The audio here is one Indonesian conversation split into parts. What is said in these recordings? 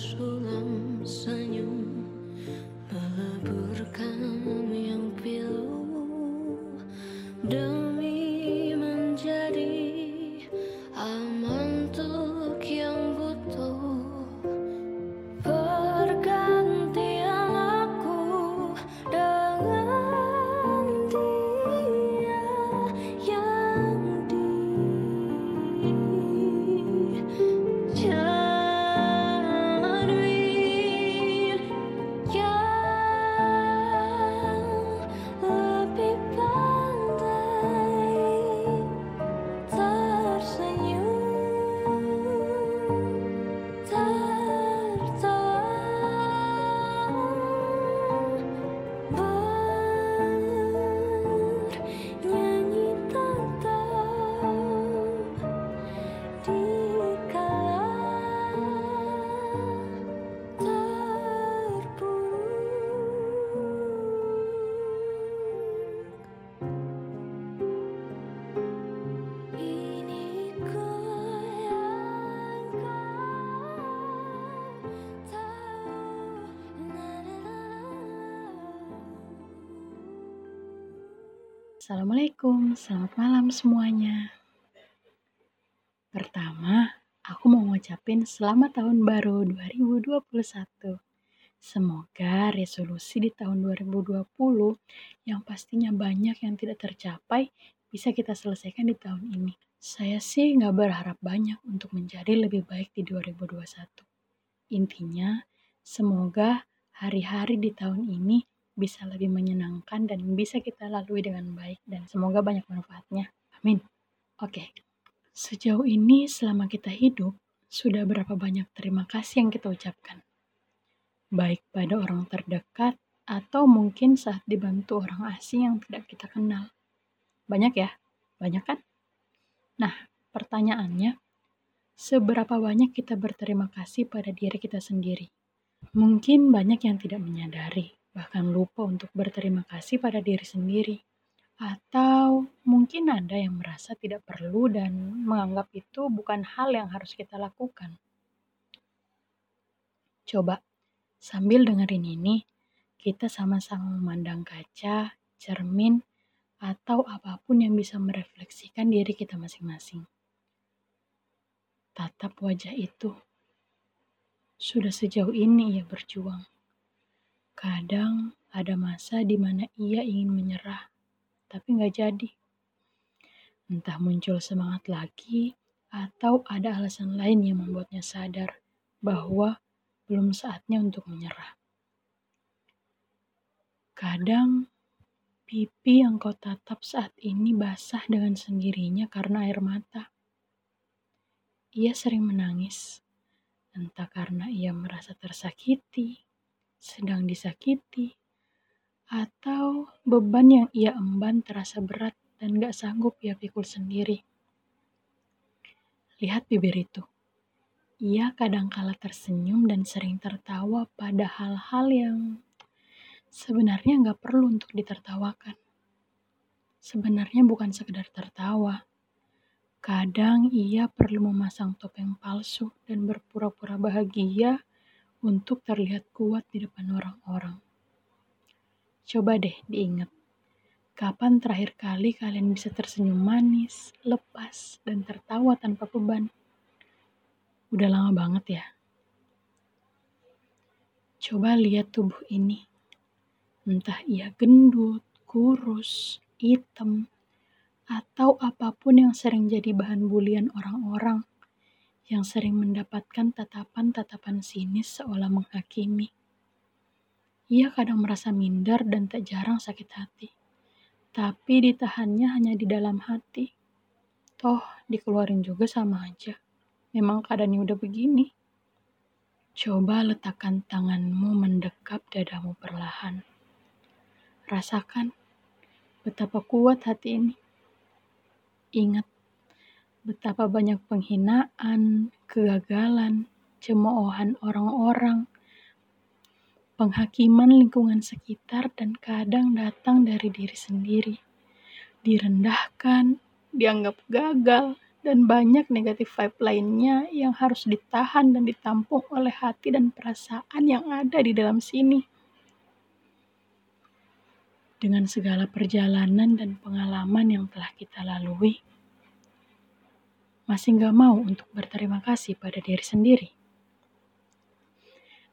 show. Assalamualaikum, selamat malam semuanya. Pertama, aku mau ngucapin selamat tahun baru 2021. Semoga resolusi di tahun 2020 yang pastinya banyak yang tidak tercapai bisa kita selesaikan di tahun ini. Saya sih nggak berharap banyak untuk menjadi lebih baik di 2021. Intinya, semoga hari-hari di tahun ini bisa lebih menyenangkan dan bisa kita lalui dengan baik dan semoga banyak manfaatnya. Amin. Oke. Sejauh ini selama kita hidup, sudah berapa banyak terima kasih yang kita ucapkan? Baik pada orang terdekat atau mungkin saat dibantu orang asing yang tidak kita kenal. Banyak ya? Banyak kan? Nah, pertanyaannya, seberapa banyak kita berterima kasih pada diri kita sendiri? Mungkin banyak yang tidak menyadari, bahkan lupa untuk berterima kasih pada diri sendiri. Atau mungkin ada yang merasa tidak perlu dan menganggap itu bukan hal yang harus kita lakukan. Coba, sambil dengerin ini, kita sama-sama memandang kaca, cermin, atau apa pun yang bisa merefleksikan diri kita masing-masing. Tatap wajah itu. Sudah sejauh ini ia berjuang. Kadang ada masa di mana ia ingin menyerah, tapi nggak jadi. Entah muncul semangat lagi, atau ada alasan lain yang membuatnya sadar bahwa belum saatnya untuk menyerah. Kadang pipi yang kau tatap saat ini basah dengan sendirinya karena air mata. Ia sering menangis, entah karena ia merasa tersakiti, sedang disakiti, atau beban yang ia emban terasa berat dan gak sanggup ia pikul sendiri. Lihat bibir itu. Ia kadangkala tersenyum dan sering tertawa pada hal-hal yang sebenarnya gak perlu untuk ditertawakan. Sebenarnya bukan sekedar tertawa. Kadang ia perlu memasang topeng palsu dan berpura-pura bahagia untuk terlihat kuat di depan orang-orang. Coba deh diingat, kapan terakhir kali kalian bisa tersenyum manis, lepas, dan tertawa tanpa beban? Udah lama banget ya. Coba lihat tubuh ini. Entah ia gendut, kurus, hitam, atau apa pun yang sering jadi bahan bulian orang-orang yang sering mendapatkan tatapan-tatapan sinis seolah menghakimi. Ia kadang merasa minder dan tak jarang sakit hati. Tapi ditahannya hanya di dalam hati. Toh, dikeluarin juga sama aja. Memang keadaannya udah begini. Coba letakkan tanganmu mendekap dadamu perlahan. Rasakan betapa kuat hati ini. Ingat betapa banyak penghinaan, kegagalan, cemoohan orang-orang, penghakiman lingkungan sekitar dan kadang datang dari diri sendiri. Direndahkan, dianggap gagal, dan banyak negatif vibe lainnya yang harus ditahan dan ditampung oleh hati dan perasaan yang ada di dalam sini. Dengan segala perjalanan dan pengalaman yang telah kita lalui, masih nggak mau untuk berterima kasih pada diri sendiri.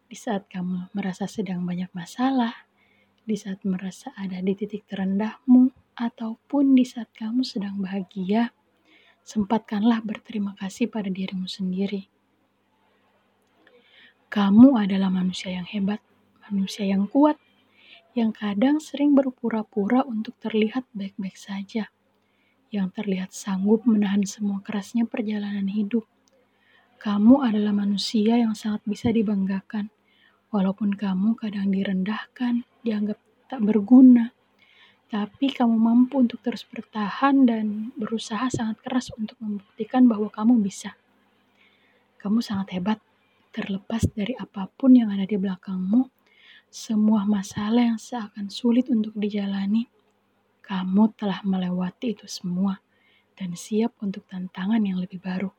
Di saat kamu merasa sedang banyak masalah, di saat merasa ada di titik terendahmu, ataupun di saat kamu sedang bahagia, sempatkanlah berterima kasih pada dirimu sendiri. Kamu adalah manusia yang hebat, manusia yang kuat, yang kadang sering berpura-pura untuk terlihat baik-baik saja, yang terlihat sanggup menahan semua kerasnya perjalanan hidup. Kamu adalah manusia yang sangat bisa dibanggakan, walaupun kamu kadang direndahkan, dianggap tak berguna, tapi kamu mampu untuk terus bertahan dan berusaha sangat keras untuk membuktikan bahwa kamu bisa. Kamu sangat hebat, terlepas dari apa pun yang ada di belakangmu, semua masalah yang seakan sulit untuk dijalani, kamu telah melewati itu semua dan siap untuk tantangan yang lebih baru.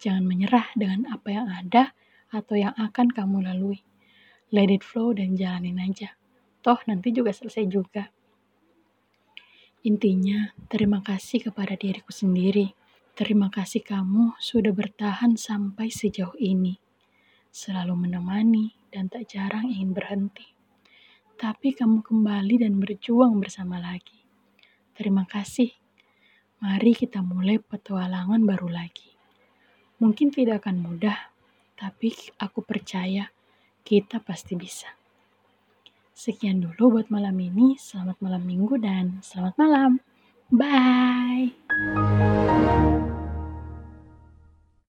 Jangan menyerah dengan apa yang ada atau yang akan kamu lalui. Let it flow dan jalanin aja. Toh nanti juga selesai juga. Intinya, terima kasih kepada diriku sendiri. Terima kasih kamu sudah bertahan sampai sejauh ini. Selalu menemani dan tak jarang ingin berhenti. Tapi kamu kembali dan berjuang bersama lagi. Terima kasih. Mari kita mulai petualangan baru lagi. Mungkin tidak akan mudah, tapi aku percaya kita pasti bisa. Sekian dulu buat malam ini. Selamat malam minggu dan selamat malam. Bye.